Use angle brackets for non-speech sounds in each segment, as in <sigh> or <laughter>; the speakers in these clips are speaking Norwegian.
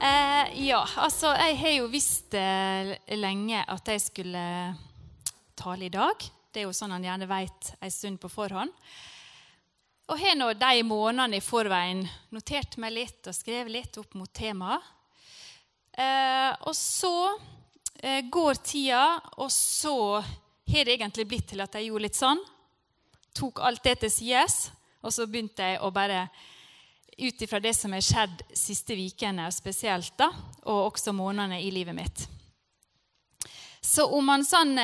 Eh, ja, altså jeg har jo visst eh, lenge at jeg skulle tale i dag. Det er jo sånn han gjerne veit en stund på forhånd. Og har nå de månedene i forveien notert meg litt og skrevet litt opp mot temaet. Eh, og så eh, går tida, og så har det egentlig blitt til at jeg gjorde litt sånn. Tok alt det til sides, og så begynte jeg å bare ut ifra det som har skjedd siste ukene spesielt, da, og også månedene i livet mitt. Så om man sånn,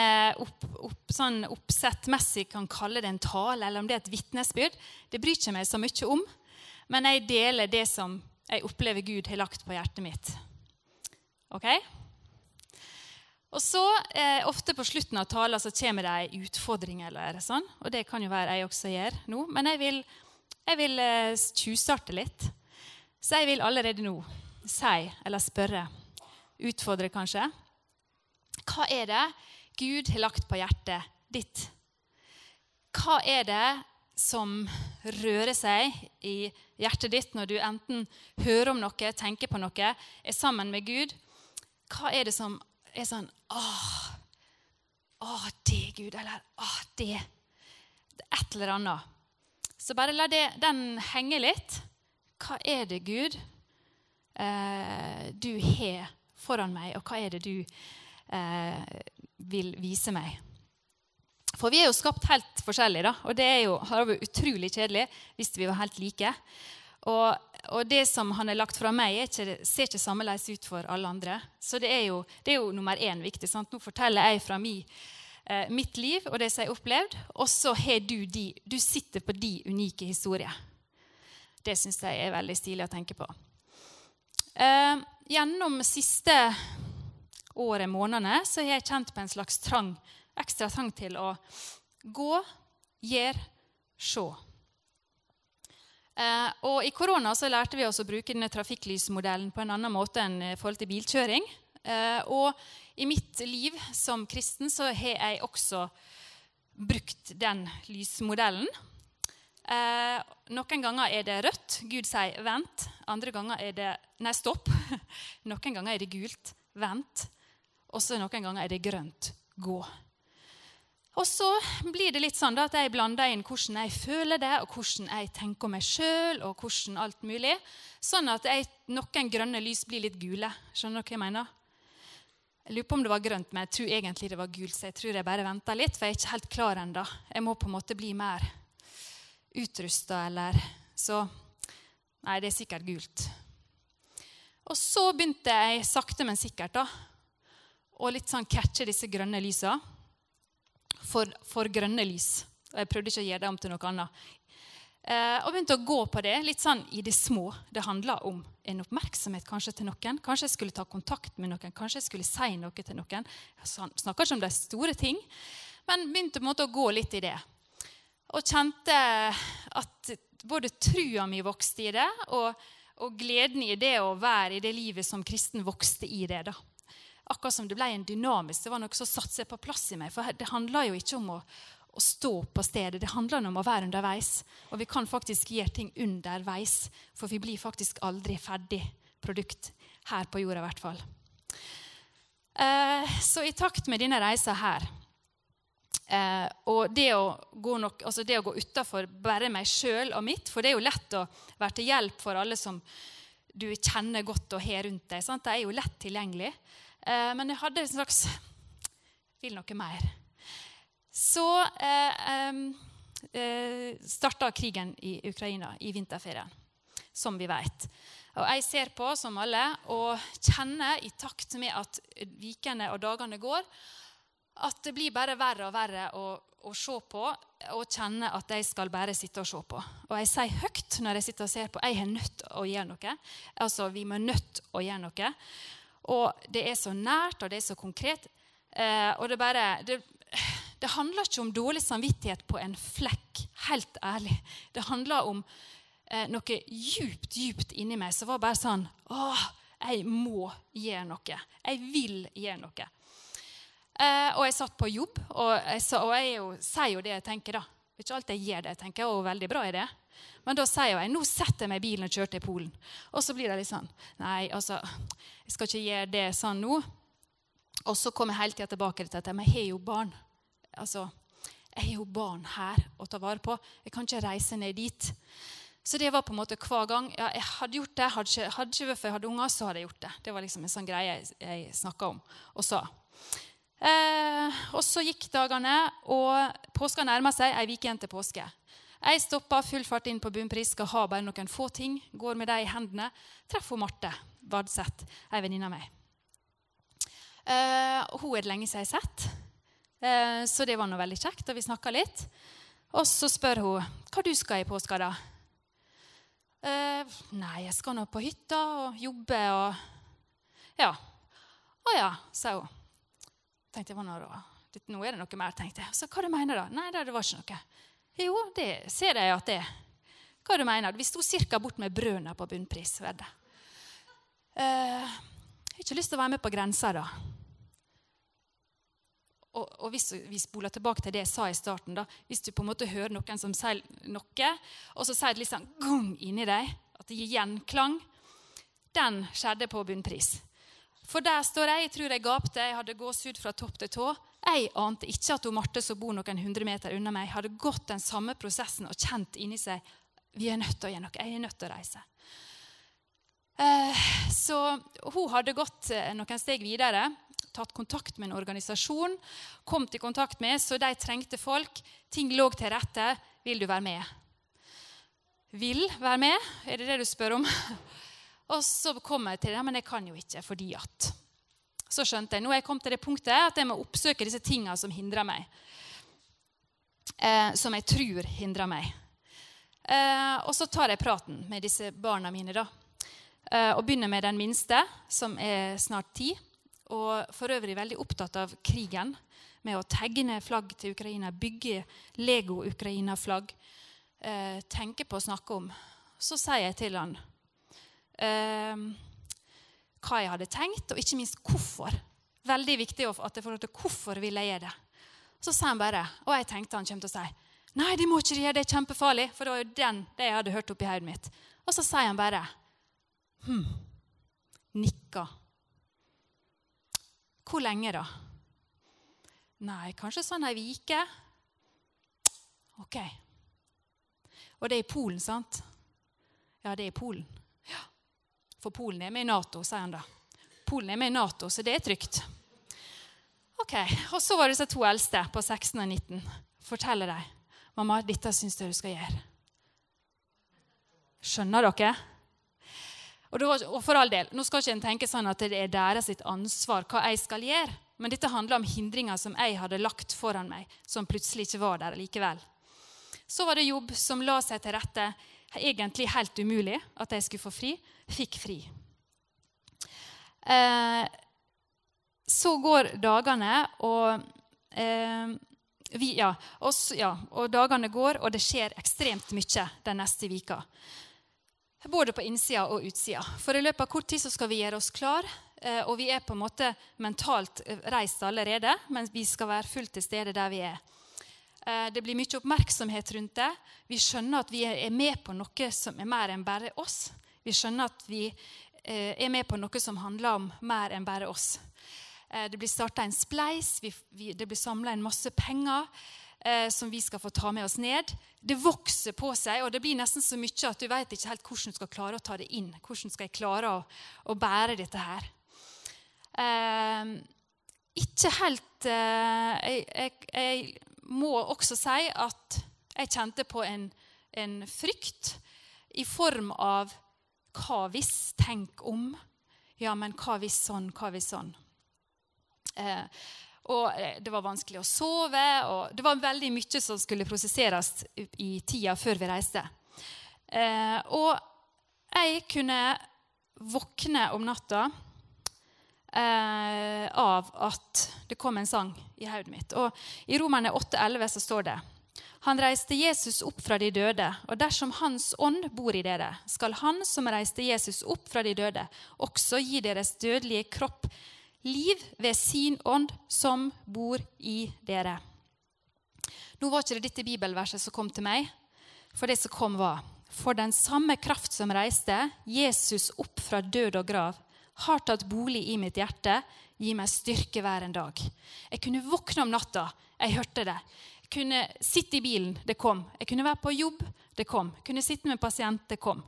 opp, opp, sånn oppsettmessig kan kalle det en tale, eller om det er et vitnesbyrd, det bryr ikke meg så mye om. Men jeg deler det som jeg opplever Gud har lagt på hjertet mitt. Ok? Og så, eh, Ofte på slutten av talen så kommer det en utfordring, eller sånn, og det kan jo være jeg også gjør nå. Men jeg vil, jeg vil eh, tjuvstarte litt. Så jeg vil allerede nå si, eller spørre, utfordre kanskje hva er det Gud har lagt på hjertet ditt? Hva er det som rører seg i hjertet ditt når du enten hører om noe, tenker på noe, er sammen med Gud? Hva er det som er sånn Åh, åh det, Gud. Eller åh, det. Et eller annet. Så bare la det, den henge litt. Hva er det, Gud, eh, du har foran meg, og hva er det du eh, vil vise meg. For vi er jo skapt helt forskjellige, da, og det er jo, har vært utrolig kjedelig hvis vi var helt like. Og, og det som han har lagt fra meg, ikke, ser ikke sammeleis ut for alle andre. Så det er jo, det er jo nummer én viktig. Sant? Nå forteller jeg fra mi, eh, mitt liv og det som jeg har opplevd, og så har du de Du sitter på de unike historier. Det syns jeg er veldig stilig å tenke på. Eh, gjennom siste året, månedene, så har jeg kjent på en slags trang, ekstra trang til å gå, gjøre, se. Eh, og I korona så lærte vi oss å bruke denne trafikklysmodellen på en annen måte enn i forhold til bilkjøring. Eh, og i mitt liv som kristen så har jeg også brukt den lysmodellen. Eh, noen ganger er det rødt. Gud sier 'vent'. Andre ganger er det 'nei, stopp'. <laughs> noen ganger er det gult. 'Vent'. Og så noen ganger er det grønt. Gå. Og så blir det litt sånn da, at jeg blander inn hvordan jeg føler det, og hvordan jeg tenker meg sjøl, og hvordan alt mulig. Sånn at jeg, noen grønne lys blir litt gule. Skjønner dere hva jeg mener? Jeg lurer på om det var grønt, men jeg tror egentlig det var gult. Så jeg tror jeg bare venter litt, for jeg er ikke helt klar ennå. Jeg må på en måte bli mer utrusta, eller Så Nei, det er sikkert gult. Og så begynte jeg sakte, men sikkert da, å litt sånn catche disse grønne lysa for, for, grønne lys. Og jeg prøvde ikke å gjøre det om til noe annet. Eh, og begynte å gå på det litt sånn i det små. Det handla om en oppmerksomhet kanskje til noen. Kanskje jeg skulle ta kontakt med noen, kanskje jeg skulle si noe til noen. Jeg snakker ikke om de store ting, men begynte på en måte å gå litt i det. Og kjente at både trua mi vokste i det, og, og gleden i det å være i det livet som kristen vokste i det. da akkurat som det ble en dynamisk, det var noe som satte seg på plass i meg. For det handla jo ikke om å, å stå på stedet, det handler om å være underveis. Og vi kan faktisk gjøre ting underveis, for vi blir faktisk aldri ferdig produkt her på jorda i hvert fall. Eh, så i takt med denne reisa her eh, og det å gå, nok, altså gå utafor bare meg sjøl og mitt, for det er jo lett å være til hjelp for alle som du kjenner godt og har rundt deg. Sant? Det er jo lett tilgjengelig. Eh, men jeg hadde en slags Vil noe mer. Så eh, eh, starta krigen i Ukraina i vinterferien, som vi vet. Og jeg ser på, som alle, og kjenner i takt med at vikene og dagene går, at det blir bare verre og verre å, å, se på og kjenne at jeg skal bare sitte og se på. Og jeg sier høyt når jeg sitter og ser på jeg er nødt til å gjøre noe. Altså, Vi må nødt å gjøre noe. Og det er så nært, og det er så konkret. Eh, og det bare det, det handler ikke om dårlig samvittighet på en flekk, helt ærlig. Det handler om eh, noe djupt, djupt inni meg som var bare sånn Åh, jeg må gjøre noe. Jeg vil gjøre noe. Eh, og jeg satt på jobb, og jeg, sa, og jeg jo, sier jo det jeg tenker, da. Det er ikke alltid jeg gjør det jeg tenker, og veldig bra er det. Men da sier jeg nå setter jeg meg i bilen og kjører til Polen. Og så blir det litt sånn Nei, altså, jeg skal ikke gjøre det sånn nå. Og så kommer jeg hele tida tilbake til. Men jeg har jo barn. Altså, jeg har jo barn her å ta vare på. Jeg kan ikke reise ned dit. Så det var på en måte hver gang ja, jeg hadde gjort det. Hadde ikke, hadde ikke jeg hadde unger, så hadde jeg gjort det. Det var liksom en sånn greie jeg, jeg snakka om og sa. Eh, og så gikk dagene, og påska nærma seg. Ei uke igjen til påske. Jeg stoppa full fart inn på Bunnpris, skal ha bare noen få ting. Går med dem i hendene. Treffer Marte Vadseth, ei venninne av meg. Eh, hun er det lenge siden jeg har sett, eh, så det var noe veldig kjekt. og vi litt. Og så spør hun hva du skal i påska. da? Eh, nei, jeg skal nå på hytta og jobbe og Ja. Å ja, sa hun. Tenkte jeg, nå, nå er det noe mer, tenkte jeg. Så hva du mener da? Nei, det var ikke noe. Jo, det ser jeg at det er. Hva du mener Vi sto ca. bort med brødene på bunnpris. Vedde. Eh, jeg har ikke lyst til å være med på grensa, da. Og, og, hvis vi spoler tilbake til det jeg sa i starten da, Hvis du på en måte hører noen som sier noe, og så sier det litt sånn gong inni deg, at det gir gjenklang Den skjedde på bunnpris. For der står jeg, jeg tror jeg gapte, jeg hadde gåsehud fra topp til tå. Jeg ante ikke at hun Marte, som bor noen hundre meter unna meg, hadde gått den samme prosessen og kjent inni seg vi er nødt til å gjøre noe. Jeg er nødt til å reise. Eh, så hun hadde gått eh, noen steg videre tatt kontakt med en organisasjon, kom i kontakt med, så de trengte folk. Ting lå til rette. Vil du være med? Vil være med? Er det det du spør om? <laughs> Og så kom jeg til det, men jeg kan jo ikke fordi at Så skjønte jeg nå er jeg kommet til det punktet at jeg må oppsøke disse tingene som hindrer meg. Eh, som jeg tror hindrer meg. Eh, og så tar jeg praten med disse barna mine. da. Eh, og begynner med den minste, som er snart ti og for øvrig veldig opptatt av krigen, med å tegne flagg til Ukraina, bygge Lego-Ukraina-flagg, eh, tenke på å snakke om. Så sier jeg til han eh, hva jeg hadde tenkt, og ikke minst hvorfor. Veldig viktig at jeg får til hvorfor vil jeg gjøre det. Så sa han bare, og jeg tenkte han kom til å si Nei, det må ikke gjøre, det er kjempefarlig. For det var jo den, det jeg hadde hørt oppi hodet mitt. Og så sier han bare Hm. Nikka. Hvor lenge, da? Nei, kanskje sånn ei uke. Ok. Og det er i Polen, sant? Ja, det er i Polen. Ja. For Polen er med i Nato, sier han da. Polen er med i Nato, så det er trygt. Ok, Og så var det disse to eldste på 16 og 19. Forteller dem. 'Mamma, dette syns jeg du skal gjøre.' Skjønner dere? Og, var, og, for all del, Nå skal ikke en tenke sånn at det er deres ansvar hva jeg skal gjøre. Men dette handler om hindringer som jeg hadde lagt foran meg, som plutselig ikke var der likevel. Så var det jobb som la seg til rette. Egentlig helt umulig at jeg skulle få fri. Fikk fri. Eh, så går dagene, og eh, vi, ja, og, ja, og dagene går, og det skjer ekstremt mye den neste vika. Både på innsida og utsida. For i løpet av kort tid så skal vi gjøre oss klar. Eh, og vi er på en måte mentalt eh, reist allerede, men vi skal være fullt til stede der vi er. Eh, det blir mye oppmerksomhet rundt det. Vi skjønner at vi er med på noe som er mer enn bare oss. Vi skjønner at vi er med på noe som handler om mer enn bare oss. Det blir starta en spleis, det blir samla en masse penger eh, som vi skal få ta med oss ned. Det vokser på seg, og det blir nesten så mye at du vet ikke helt hvordan du skal klare å ta det inn. Hvordan skal jeg klare å, å bære dette her? Eh, ikke helt eh, jeg, jeg, må også si at jeg kjente på en, en frykt i form av hva hvis, tenk om. Ja, men hva hvis sånn, hva hvis sånn? Eh, og eh, det var vanskelig å sove. og Det var veldig mye som skulle prosesseres i tida før vi reiste. Eh, og jeg kunne våkne om natta eh, av at det kom en sang i hodet mitt. Og I Romerne 8,11 så står det han reiste Jesus opp fra de døde, og dersom Hans ånd bor i dere, skal Han som reiste Jesus opp fra de døde, også gi deres dødelige kropp liv ved sin ånd som bor i dere. Nå var ikke det dette bibelverset som kom til meg, for det som kom, var For den samme kraft som reiste Jesus opp fra død og grav, har tatt bolig i mitt hjerte, gi meg styrke hver en dag. Jeg kunne våkne om natta, jeg hørte det. Jeg kunne sitte i bilen, det kom. Jeg kunne være på jobb, det kom. Jeg kunne sitte med pasient, det kom.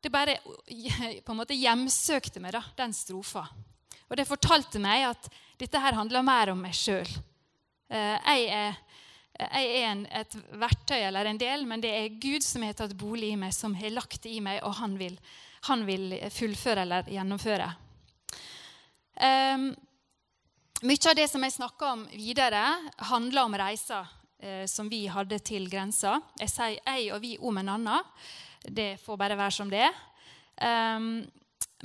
Det bare <laughs> på en måte hjemsøkte meg, da, den strofa. Og det fortalte meg at dette her handler mer om meg sjøl. Eh, jeg er en, et verktøy eller en del, men det er Gud som har tatt bolig i meg, som har lagt det i meg, og han vil, han vil fullføre eller gjennomføre. Um, mye av det som jeg snakker om videre, handler om reiser eh, som vi hadde til grensa. Jeg sier jeg og vi om en annen. Det får bare være som det er. Um,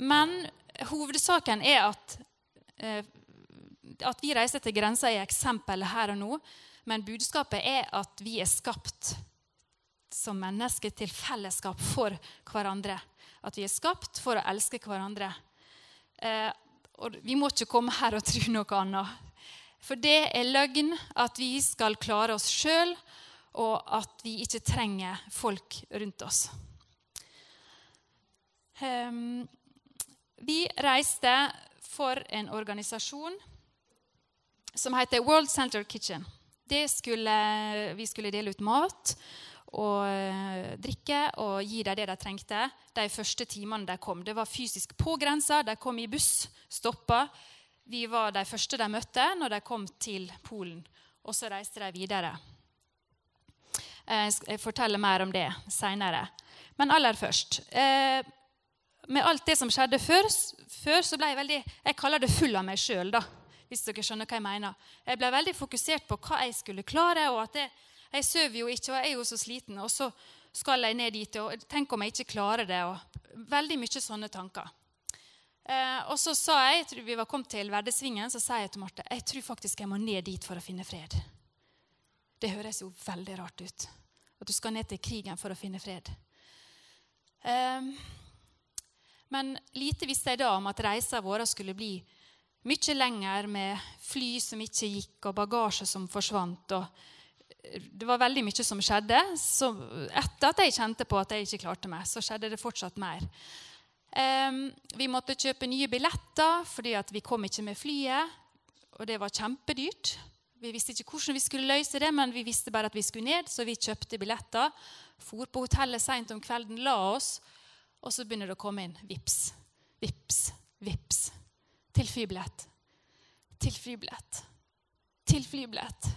men hovedsaken er at, eh, at vi reiser til grensa er eksempelet her og nå. Men budskapet er at vi er skapt som mennesker til fellesskap for hverandre. At vi er skapt for å elske hverandre. Eh, og Vi må ikke komme her og tro noe annet. For det er løgn at vi skal klare oss sjøl, og at vi ikke trenger folk rundt oss. Um, vi reiste for en organisasjon som heter World Center Kitchen. Skulle, vi skulle dele ut mat og uh, drikke og gi dem det de trengte de første timene de kom. Det var fysisk på grensa. De kom i buss, stoppa. Vi var de første de møtte når de kom til Polen. Og så reiste de videre. Jeg forteller mer om det seinere. Men aller først uh, Med alt det som skjedde før, før så ble jeg veldig Jeg kaller det full av meg sjøl, da hvis dere skjønner hva jeg mener. Jeg ble veldig fokusert på hva jeg skulle klare. og at jeg, jeg sover jo ikke, og jeg er jo så sliten. Og så skal jeg ned dit, og tenk om jeg ikke klarer det. og Veldig mye sånne tanker. Eh, og så sa jeg, jeg tror vi var kommet til Verdesvingen, så sa jeg til Marte jeg tror faktisk jeg må ned dit for å finne fred. Det høres jo veldig rart ut. At du skal ned til krigen for å finne fred. Eh, men lite visste jeg da om at reisa vår skulle bli mye lenger med fly som ikke gikk, og bagasje som forsvant. og det var veldig mye som skjedde. Så etter at jeg kjente på at jeg ikke klarte meg, så skjedde det fortsatt mer. Um, vi måtte kjøpe nye billetter fordi vi kom ikke med flyet. Og det var kjempedyrt. Vi visste ikke hvordan vi skulle løse det, men vi visste bare at vi skulle ned, så vi kjøpte billetter. For på hotellet seint om kvelden, la oss, og så begynner det å komme inn. Vips, vips, vips til flybillett. Til flybillett. Til flybillett.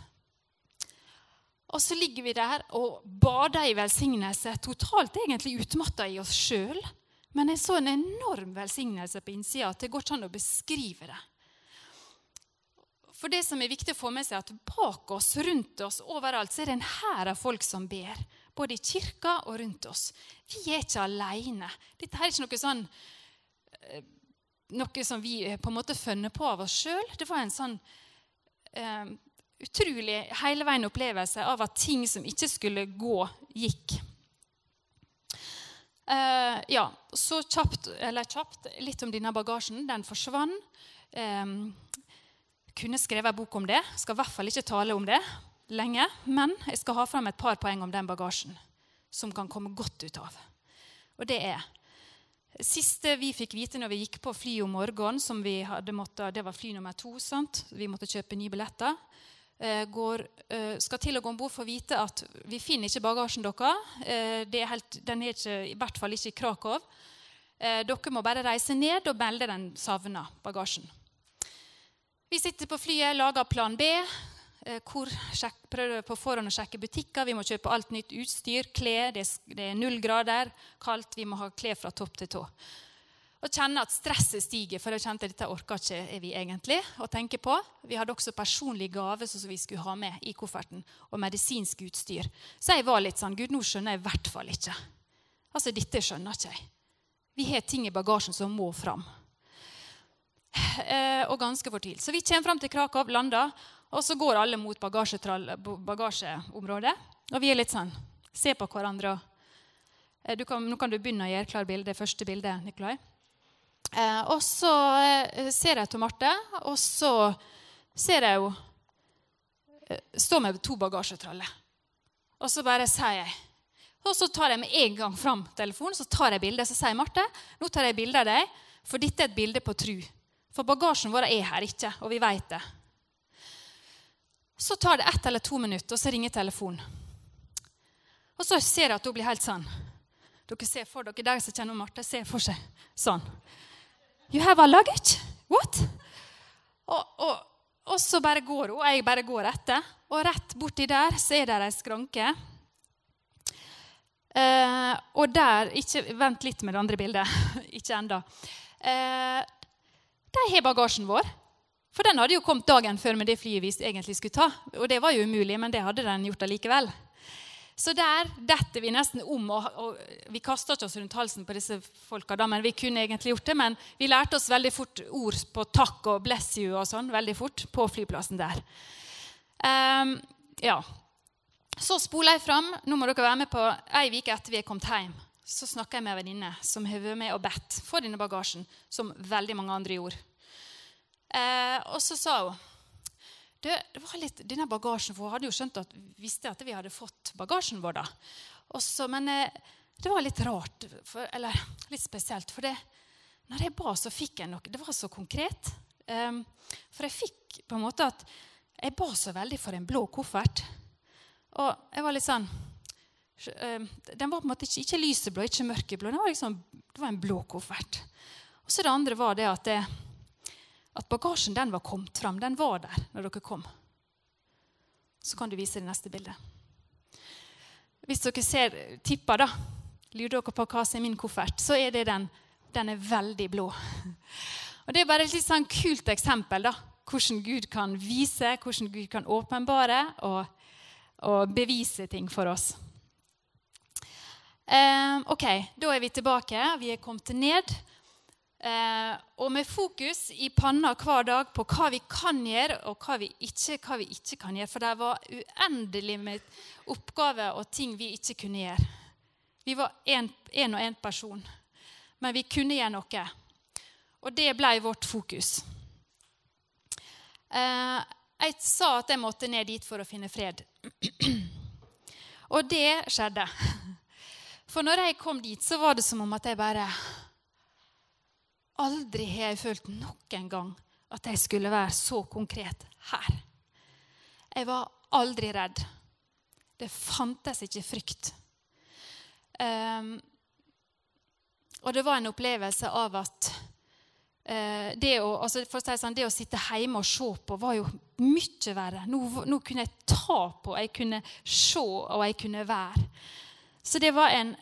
Og så ligger vi der og bader i velsignelse, totalt egentlig utmatta i oss sjøl. Men jeg så en enorm velsignelse på innsida at det går ikke an å beskrive det. For det som er viktig å få med seg, er at bak oss, rundt oss, overalt, så er det en hær av folk som ber. Både i kirka og rundt oss. Vi er ikke alene. Dette er ikke noe sånn eh, noe som vi eh, på en måte funnet på av oss sjøl. Det var en sånn eh, utrolig hele veien opplevelse av at ting som ikke skulle gå, gikk. Eh, ja, så kjapt, eller kjapt litt om denne bagasjen. Den forsvant. Eh, kunne skrevet en bok om det. Skal i hvert fall ikke tale om det lenge. Men jeg skal ha fram et par poeng om den bagasjen som kan komme godt ut av. Og det er siste vi fikk vite når vi gikk på flyet om morgenen, som vi hadde måttet, det var fly nummer to, sant? vi måtte kjøpe nye billetter, eh, går, eh, skal til å gå om bord for å vite at vi finner ikke bagasjen deres. Eh, den er ikke, i hvert fall ikke i Krakow. Dere må bare reise ned og melde den savna bagasjen. Vi sitter på flyet, lager plan B. Eh, hvor sjek, prøver på forhånd å sjekke butikker. Vi må kjøpe alt nytt utstyr. Klær. Det, det, er null grader. Kaldt. Vi må ha klær fra topp til tå. Og kjenne at stresset stiger, for jeg kjente at dette orka ikke vi egentlig å tenke på. Vi hadde også personlige gaver som vi skulle ha med i kofferten, og medisinsk utstyr. Så jeg var litt sånn Gud, nå skjønner jeg i hvert fall ikke. Altså, dette skjønner ikke jeg. Vi har ting i bagasjen som må fram. eh, og ganske fortvilt. Så vi kommer fram til Krakow, lander, og så går alle mot bagasjeområdet. Og vi er litt sånn Se på hverandre. Eh, kan, nå kan du begynne å gjøre klar bildet, det første bildet, Nikolai. Eh, og så eh, ser jeg til Marte, og så ser jeg henne eh, stå med to bagasjetraller. Og så bare sier jeg Og så tar jeg med en gang fram telefonen så tar jeg bildet, så sier Marte, nå tar jeg bilde av deg, for dette er et bilde på tru. For bagasjen vår er her ikke, og vi vet det. Så tar det ett eller to minutter, og så ringer telefonen. Og så ser jeg at hun blir helt sånn. Dere ser for dere, dere som kjenner Marte, ser for seg sånn. You have a luggage? What? Og, og, og så bare går hun, og jeg bare går etter. Og rett borti der så er det ei skranke. Eh, og der ikke, Vent litt med det andre bildet. <laughs> ikke enda. Eh, der har bagasjen vår. For den hadde jo kommet dagen før med det flyet vi egentlig skulle ta. Og det var jo umulig, men det hadde den gjort allikevel. Så der detter vi nesten om. og, og Vi kasta ikke oss rundt halsen på disse folka, da, men vi kunne egentlig gjort det. Men vi lærte oss veldig fort ord på takk og 'bless you' og sånn veldig fort på flyplassen der. Um, ja. Så spoler jeg fram. Nå må dere være med på ei uke etter vi er kommet hjem. Så snakker jeg med ei venninne som har vært med og bedt for denne bagasjen, som veldig mange andre gjorde. Uh, og så sa hun det, det, var litt, denne bagasjen, for Hun hadde jo skjønt at, visste at vi hadde fått bagasjen vår. da. Også, men eh, det var litt rart, for, eller litt spesielt. For det, når jeg ba, så fikk jeg noe. Det var så konkret. Um, for jeg fikk på en måte at Jeg ba så veldig for en blå koffert. Og jeg var litt sånn um, Den var på en måte ikke, ikke lyseblå, ikke mørkeblå. Den var liksom, det var en blå koffert. Og så det andre var det at det, at bagasjen den var kommet fram. Den var der når dere kom. Så kan du vise det neste bildet. Hvis dere ser, tippa, da, lurer dere på hva som er min koffert, så er det den. Den er veldig blå. Og Det er bare et litt sånn kult eksempel. da, Hvordan Gud kan vise, hvordan Gud kan åpenbare og, og bevise ting for oss. Um, ok, Da er vi tilbake. Vi er kommet ned. Eh, og med fokus i panna hver dag på hva vi kan gjøre, og hva vi ikke, hva vi ikke kan gjøre. For det var uendelig med oppgaver og ting vi ikke kunne gjøre. Vi var én og én person, men vi kunne gjøre noe. Og det ble vårt fokus. Eh, jeg sa at jeg måtte ned dit for å finne fred. <clears throat> og det skjedde. For når jeg kom dit, så var det som om at jeg bare Aldri har jeg følt noen gang at jeg skulle være så konkret her. Jeg var aldri redd. Det fantes ikke frykt. Um, og det var en opplevelse av at uh, det, å, altså si sånn, det å sitte hjemme og se på var jo mye verre. Nå, nå, kunne jeg ta på, jeg kunne se, og jeg kunne være. Så det var en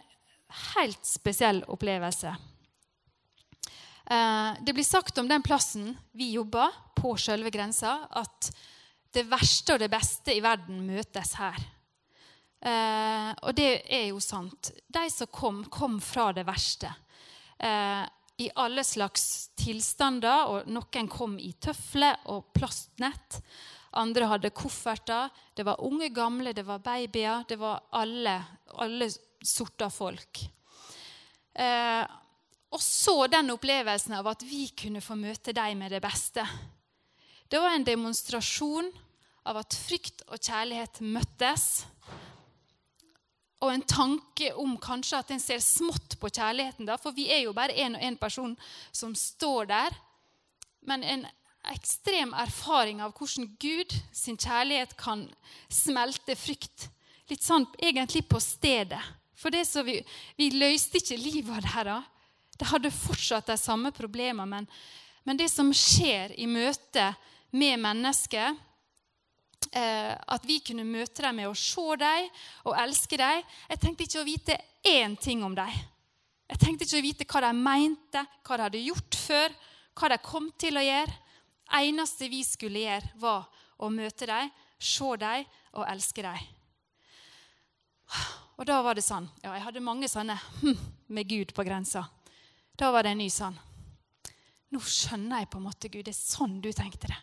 helt spesiell opplevelse. Eh, det blir sagt om den plassen vi jobber, på selve grensa, at det verste og det beste i verden møtes her. Eh, og det er jo sant. De som kom, kom fra det verste. Eh, I alle slags tilstander. og Noen kom i tøfler og plastnett. Andre hadde kofferter. Det var unge, gamle, det var babyer. Det var alle, alle sorter folk. Eh, og så den opplevelsen av at vi kunne få møte dem med det beste. Det var en demonstrasjon av at frykt og kjærlighet møttes. Og en tanke om kanskje at en ser smått på kjærligheten. da, For vi er jo bare én og én person som står der. Men en ekstrem erfaring av hvordan Gud sin kjærlighet kan smelte frykt. Litt sånn egentlig på stedet. For det vi, vi løste ikke livet deres. De hadde fortsatt de samme problemene, men, men, det som skjer i møte med mennesker eh, At vi kunne møte dem med å se dem og elske dem Jeg tenkte ikke å vite én ting om dem. Jeg tenkte ikke å vite hva de mente, hva de hadde gjort før, hva de kom til å gjøre. Det eneste vi skulle gjøre, var å møte dem, se dem og elske dem. Og da var det sånn. Ja, jeg hadde mange sånne hm, med Gud på grensa. Da var det en ny sånn. Nå skjønner jeg på en måte, Gud. Det er sånn du tenkte det.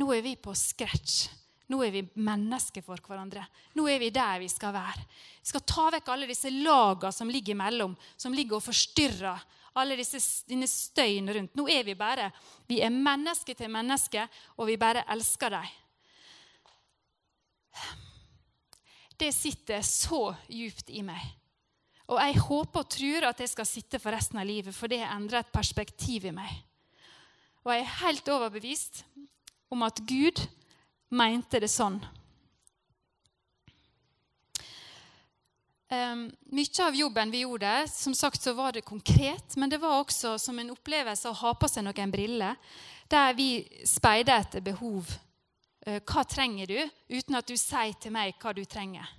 Nå er vi på scratch. Nå er vi mennesker for hverandre. Nå er vi der vi skal være. Vi skal ta vekk alle disse lagene som ligger imellom, som ligger og forstyrrer. Alle disse, denne støyene rundt. Nå er vi bare Vi er menneske til menneske, og vi bare elsker dem. Det sitter så djupt i meg. Og jeg håper og tror at det skal sitte for resten av livet, for det endrer et perspektiv i meg. Og jeg er helt overbevist om at Gud mente det sånn. Um, mye av jobben vi gjorde, som sagt så var det konkret, men det var også som en opplevelse å ha på seg noen briller, der vi speider etter behov. Uh, hva trenger du, uten at du sier til meg hva du trenger.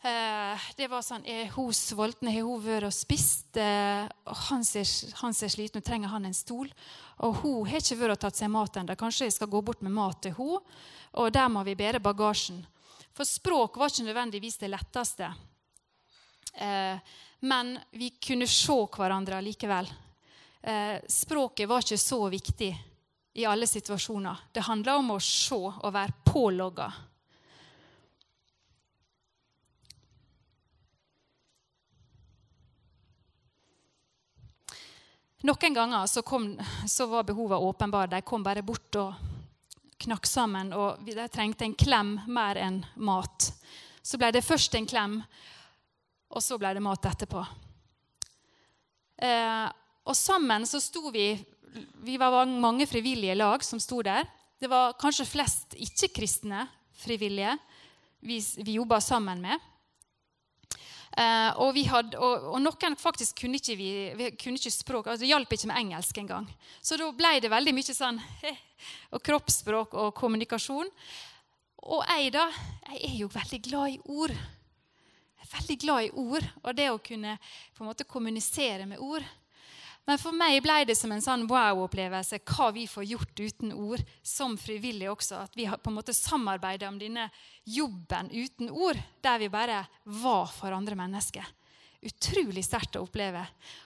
Uh, det var sånn Er hun sulten? Har hun vært og spist? Uh, han, ser, han ser sliten ut. Trenger han en stol? Og hun har ikke vært og tatt seg mat ennå. Kanskje jeg skal gå bort med mat til hun, Og der må vi bære bagasjen. For språk var ikke nødvendigvis det letteste. Eh, men vi kunne se hverandre likevel. Eh, språket var ikke så viktig i alle situasjoner. Det handla om å se og være pålogga. Noen ganger så, kom, så var behovene åpenbare. De kom bare bort og knakk sammen. Og de trengte en klem mer enn mat. Så ble det først en klem, og så ble det mat etterpå. Eh, og sammen så sto vi Vi var mange frivillige lag som sto der. Det var kanskje flest ikke-kristne frivillige vi, vi jobba sammen med. Uh, og, hadde, og, og, noen faktisk kunne ikke, vi, vi kunne ikke språk. Altså, det hjalp ikke med engelsk engang. Så da ble det veldig mye sånn og kroppsspråk og kommunikasjon. Og jeg, da, jeg er jo veldig glad i ord. Jeg er veldig glad i ord og det å kunne på en måte kommunisere med ord. Men for meg ble det som en sånn wow-opplevelse hva vi får gjort uten ord, som frivillige også. At vi på en måte samarbeidet om denne jobben uten ord, der vi bare var for andre mennesker. Utrolig sterkt å oppleve.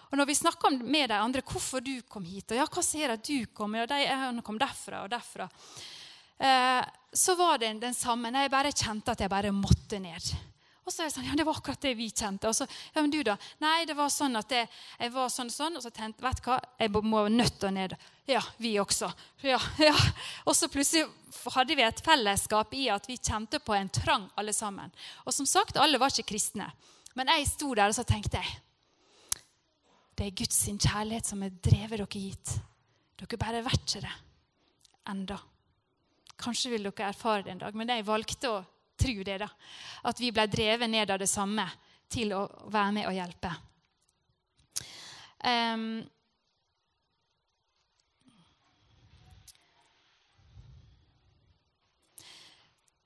Og når vi snakker med de andre hvorfor du kom hit, og ja, hva ser at du kom, og de kom derfra og derfra, eh, så var det den samme. Jeg bare kjente at jeg bare måtte ned. Og så er det sånn, ja, det var akkurat det vi kjente. Og så, ja, men du da? Nei, det var sånn at jeg, jeg var sånn og sånn, og så tenkte vet du hva, jeg må nødt og ned. Ja, vi også. Ja, ja. Og så plutselig hadde vi et fellesskap i at vi kjente på en trang alle sammen. Og som sagt, alle var ikke kristne. Men jeg sto der og så tenkte jeg, det er Guds kjærlighet som har drevet dere hit. Dere bare vet ikke det enda. Kanskje vil dere erfare det en dag, men jeg valgte å tro det, da. At vi ble drevet ned av det samme til å være med og hjelpe. Um,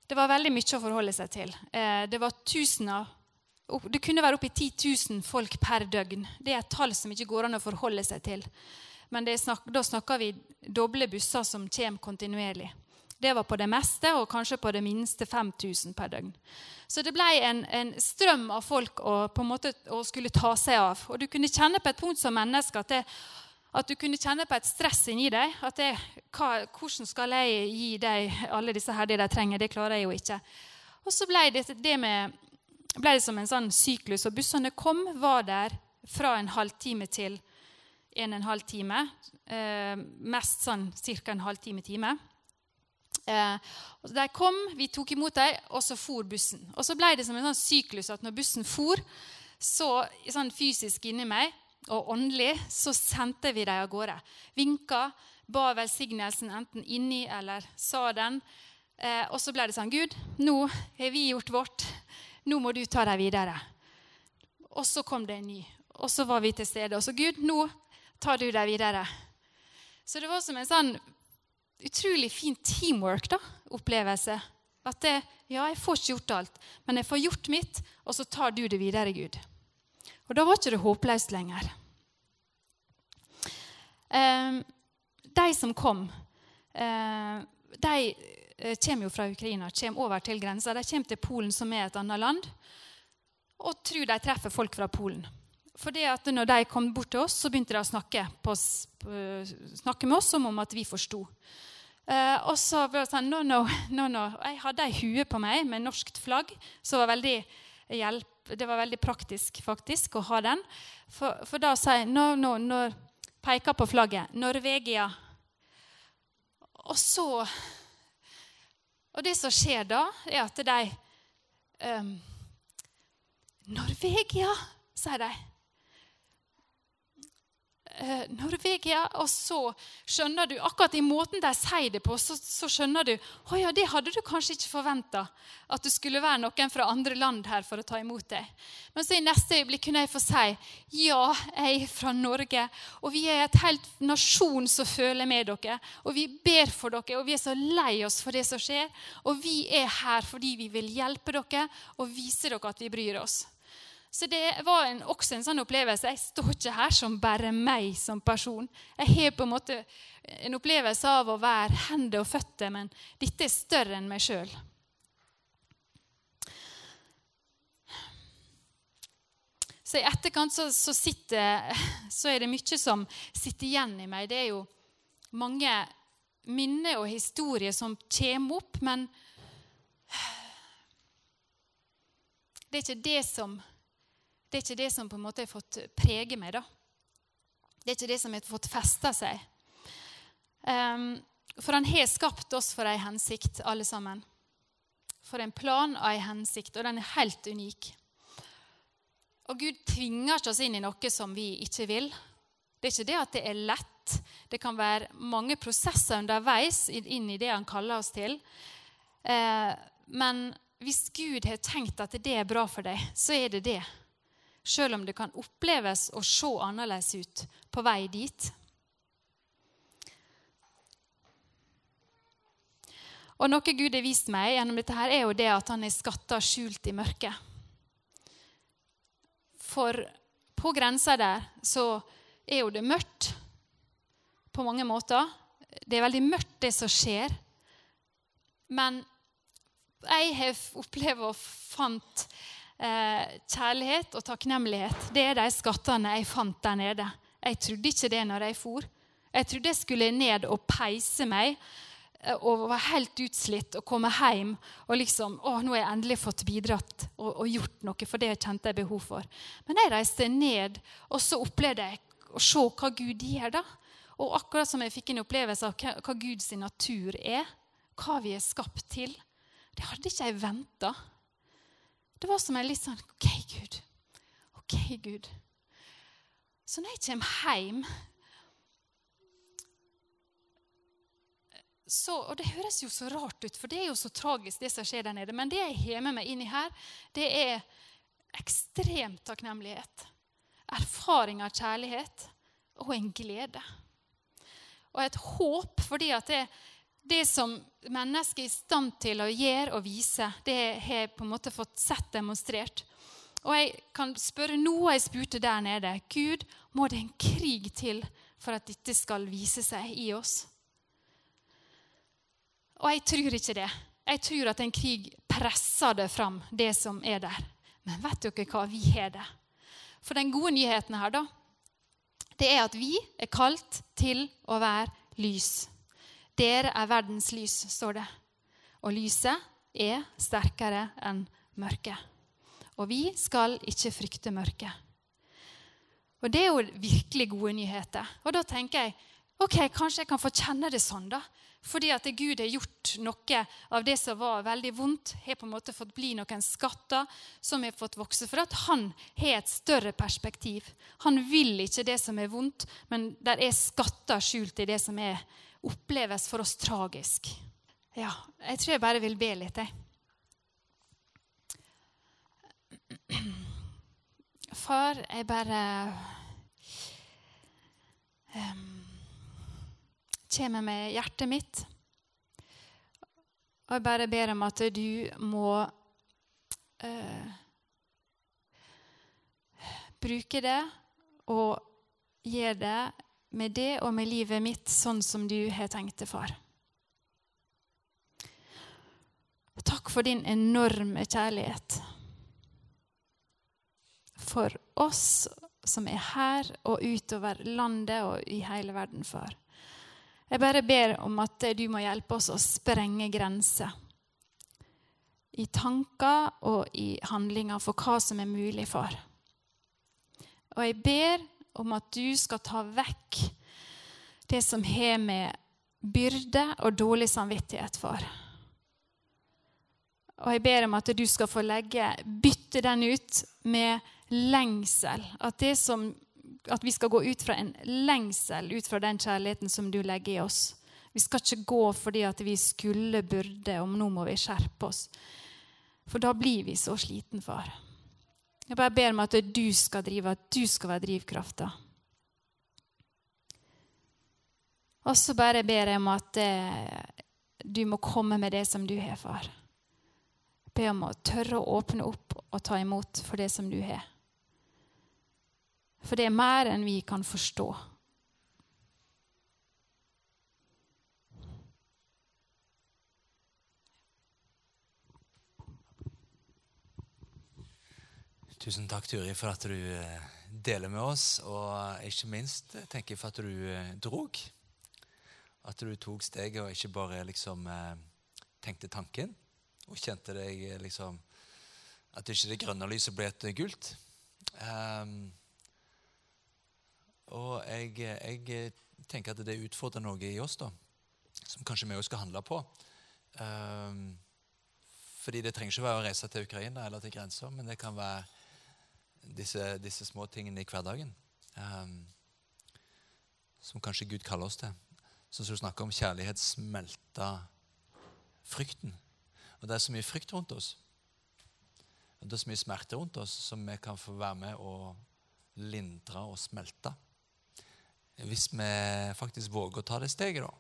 det var veldig mye å forholde seg til. Eh, det var tusener det kunne være oppi 10 000 folk per døgn. Det er et tall som ikke går an å forholde seg til. Men snak, da snakker vi doble busser som kommer kontinuerlig. Det var på det meste, og kanskje på det minste 5000 per døgn. Så det ble en, en strøm av folk å, måte, å skulle ta seg av. Og du kunne kjenne på et punkt som menneske at, det, at du kunne kjenne på et stress inni deg. at det, hva, Hvordan skal jeg gi deg alle disse her det de trenger? Det klarer jeg jo ikke. Og så ble det, det, med, ble det som en sånn syklus. Og bussene kom, var der fra en halvtime til en og en halv time. Eh, mest sånn ca. en halvtime Eh, de kom, vi tok imot dem, og så for bussen. Og så ble det som en sånn syklus at når bussen for, så sånn fysisk inni meg og åndelig, så sendte vi dem av gårde. Vinka, ba velsignelsen enten inni eller sa den. Eh, og så ble det sånn Gud, nå har vi gjort vårt. Nå må du ta dem videre. Og så kom det en ny. Og så var vi til stede. Og så Gud, nå tar du dem videre. Så det var som en sånn utrolig fin teamwork, da, opplevelse. At det, ja, jeg får ikke gjort alt, men jeg får gjort mitt, og så tar du det videre, Gud. Og da var ikke det håpløst lenger. Eh, de som kom, eh, de kommer jo fra Ukraina, kommer over til grensa. De kommer til Polen, som er et annet land, og tror de treffer folk fra Polen. Fordi at når de kom bort til oss, så begynte de å snakke, på, snakke med oss som om at vi forsto. Uh, og så ble det sånn no, no, no, no. Jeg hadde ei hue på meg med norskt flagg. så var veldig hjelp, Det var veldig praktisk faktisk å ha den. For, for da sa jeg no, no, no, peker på flagget. Norvegia. Og så Og det som skjer da, er at de um, Norvegia, sier de. Eh, Norvegia. Og så skjønner du, akkurat i måten de sier det på, så, så skjønner du å ja, det hadde du kanskje ikke forventa. At det skulle være noen fra andre land her for å ta imot deg. Men så i neste øyeblikk kunne jeg få si ja, jeg er fra Norge. Og vi er et helt nasjon som føler med dere. Og vi ber for dere, og vi er så lei oss for det som skjer. Og vi er her fordi vi vil hjelpe dere og vise dere at vi bryr oss. Så det var en, også en sånn opplevelse. Jeg står ikke her som bare meg som person. Jeg har på en måte en opplevelse av å være hender og føtter, men dette er større enn meg sjøl. Så i etterkant så, så, sitter, så, er det mye som sitter igjen i meg. Det er jo mange minner og historier som kommer opp, men det er ikke det som det er ikke det som på en måte har fått prege meg. da. Det er ikke det som har fått festa seg. Um, for han har skapt oss for ei hensikt, alle sammen. For en plan og ei hensikt, og den er helt unik. Og Gud tvinger ikke oss inn i noe som vi ikke vil. Det er ikke det at det er lett. Det kan være mange prosesser underveis inn i det han kaller oss til. Eh, men hvis Gud har tenkt at det er bra for deg, så er det det sjøl om det kan oppleves og se annerledes ut på vei dit. Og Noe Gud har vist meg gjennom dette, her er jo det at han er skatter skjult i mørket. For på grensa der så er jo det mørkt på mange måter. Det er veldig mørkt, det som skjer. Men jeg har opplevd og fant kjærlighet og takknemlighet, det er de skattene jeg fant der nede. Jeg trodde ikke det når jeg for. Jeg trodde jeg skulle ned og peise meg eh, og var helt utslitt og komme hjem og liksom Å, nå har jeg endelig fått bidratt og, og, gjort noe, for det jeg kjente jeg behov for. Men jeg reiste ned, og så opplevde jeg å se hva Gud gjør, da. Og akkurat som jeg fikk en opplevelse av hva, hva Guds natur er, hva vi er skapt til. Det hadde ikke jeg venta. Det var som en litt sånn OK, Gud. OK, Gud. Så når jeg kommer hjem så, og Det høres jo så rart ut, for det er jo så tragisk, det som skjer der nede. Men det jeg har med meg inni her, det er ekstrem takknemlighet. Erfaring av kjærlighet og en glede. Og et håp, fordi at det, det som mennesket er i stand til å gjøre og vise, det har jeg på en måte fått sett demonstrert. Og jeg kan spørre noe jeg spurte der nede. Gud, må det en krig til for at dette skal vise seg i oss? Og jeg tror ikke det. Jeg tror at en krig presser det fram, det som er der. Men vet dere hva? Vi har det. For den gode nyheten her, da, det er at vi er kalt til å være lys. Dere er verdens lys, står det. Og lyset er sterkere enn mørket. Og vi skal ikke frykte mørket. Og det er jo virkelig gode nyheter. Og da tenker jeg ok, kanskje jeg kan få kjenne det sånn, da. Fordi at Gud har gjort noe av det som var veldig vondt, har på en måte fått bli noen skatter som har fått vokse. For at han har et større perspektiv. Han vil ikke det som er vondt, men der er skatter skjult i det som er oppleves for oss tragisk. Ja, jeg tror jeg bare vil be litt, jeg. Far, jeg bare um, kommer med hjertet mitt. Og jeg bare ber om at du må uh, bruke det og gjøre det med det og med livet mitt sånn som du har tenkt det, far. Takk for din enorme kjærlighet for oss som er her og utover landet og i hele verden, far. Jeg bare ber om at du må hjelpe oss å sprenge grenser. I tanker og i handlinger for hva som er mulig, far. Og jeg ber om at du skal ta vekk det som har med byrde og dårlig samvittighet, far. Og jeg ber om at du skal få legge, bytte den ut med lengsel. At, som, at, vi skal gå ut fra en lengsel, ut fra den kjærligheten som du legger i oss. Vi skal ikke gå fordi at vi skulle, burde, og nå må vi skjerpe oss. For da blir vi så sliten, far. Jeg bare ber om at du skal drive, at du skal være drivkrafta. Og så bare ber jeg om at eh, du må komme med det som du har, far. Ber om å tørre å åpne opp og ta imot for det som du har. For det er mer enn vi kan forstå. Tusen takk, Turi, for at du eh, deler med oss. Og ikke minst eh, tenker jeg for at du eh, drog. At du tok steget og ikke bare liksom tenkte tanken og kjente deg liksom At ikke det grønne lyset ble et gult. Um, og jeg, jeg, tenker at det utfordrer noe i oss da, som kanskje vi også skal handle på. Um, fordi det trenger ikke være å reise til Ukraina eller til grensa, men det kan være disse, disse små tingene i hverdagen um, som kanskje Gud kaller oss til. Sånn som du snakker om kjærlighet smelter frykten. Og det er så mye frykt rundt oss. Og det er så mye smerte rundt oss som vi kan få være med og lindre og smelte. Hvis vi faktisk våger å ta det steget, da.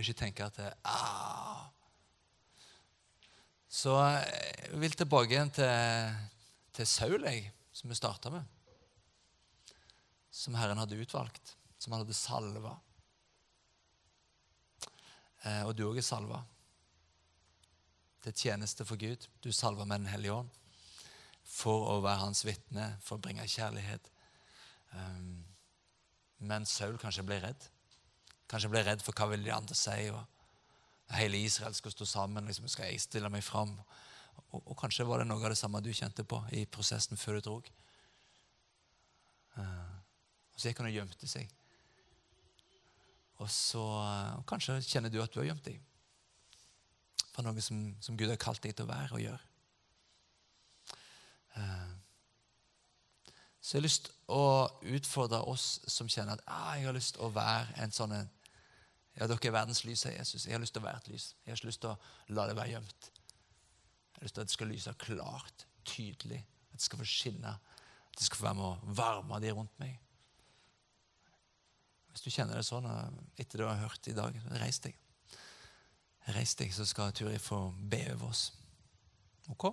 Ikke tenke at det, ah. Så jeg vil tilbake igjen til, til Saul, jeg, som vi starta med. Som Herren hadde utvalgt, som han hadde salva. Eh, og du òg er salva til tjeneste for Gud. Du er salva med Den hellige ånd for å være hans vitne, for å bringe kjærlighet. Um, men Saul kanskje ble redd. Kanskje ble redd for hva vil de andre si. og Hele Israel skulle stå sammen. liksom Skal jeg stille meg fram? Og, og, kanskje var det noe av det samme du kjente på i prosessen før du drog. Uh, og så gikk han og gjemte seg. Og så uh, kanskje kjenner du at du har gjemt deg for noe som, som Gud har kalt deg til å være og gjøre. Uh, så jeg har lyst å utfordre oss som kjenner at ah, jeg har lyst til å være en sånn Ja, dere er verdens lys, sier Jesus. Jeg har lyst til å være et lys. Jeg har ikke lyst til å la det være gjemt. Jeg har lyst til at det skal lyse klart, tydelig. At det skal få skinne. At det skal få være med å varme de rundt meg. Hvis du kjenner det sånn etter det du har hørt i dag, reis deg. Reis deg, så skal Turi få be over oss. Ok?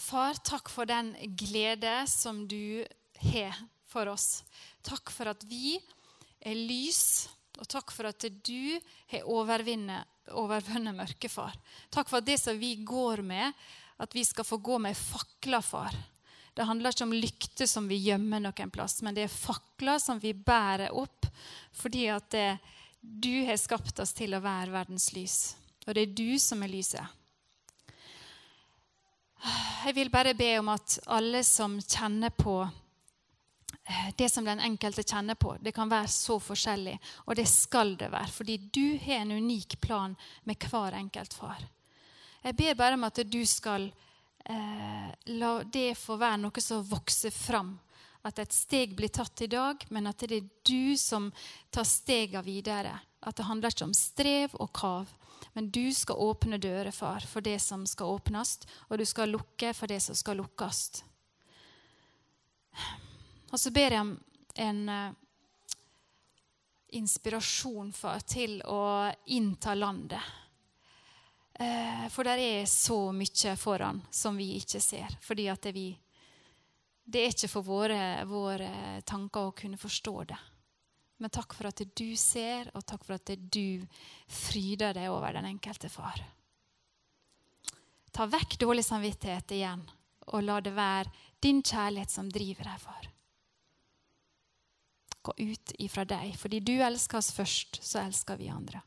Far, takk for den glede som du har for oss. Takk for at vi er lys, og takk for at du har overvunnet mørket, far. Takk for det som vi går med, at vi skal få gå med fakler, far. Det handler ikke om lykter som vi gjemmer noen plass, men det er fakler som vi bærer opp fordi at det, du har skapt oss til å være verdens lys. Og det er du som er lyset. Jeg vil bare be om at alle som kjenner på det som den enkelte kjenner på, det kan være så forskjellig, og det skal det være, fordi du har en unik plan med hver enkelt far. Jeg ber bare om at du skal eh, la det få være noe som vokser fram. At et steg blir tatt i dag, men at det er du som tar stegene videre. At det handler ikke om strev og kav, men du skal åpne dører, far, for det som skal åpnes, og du skal lukke for det som skal lukkes. Og så ber jeg om en uh, inspirasjon, for, til å innta landet. Uh, for der er så mye foran som vi ikke ser, fordi at det, vi, det er ikke for våre, våre tanker å kunne forstå det. Men takk for at du ser, og takk for at du fryder deg over den enkelte far. Ta vekk dårlig samvittighet igjen, og la det være din kjærlighet som driver deg, far. Gå ut ifra deg. Fordi du elsker oss først, så elsker vi andre.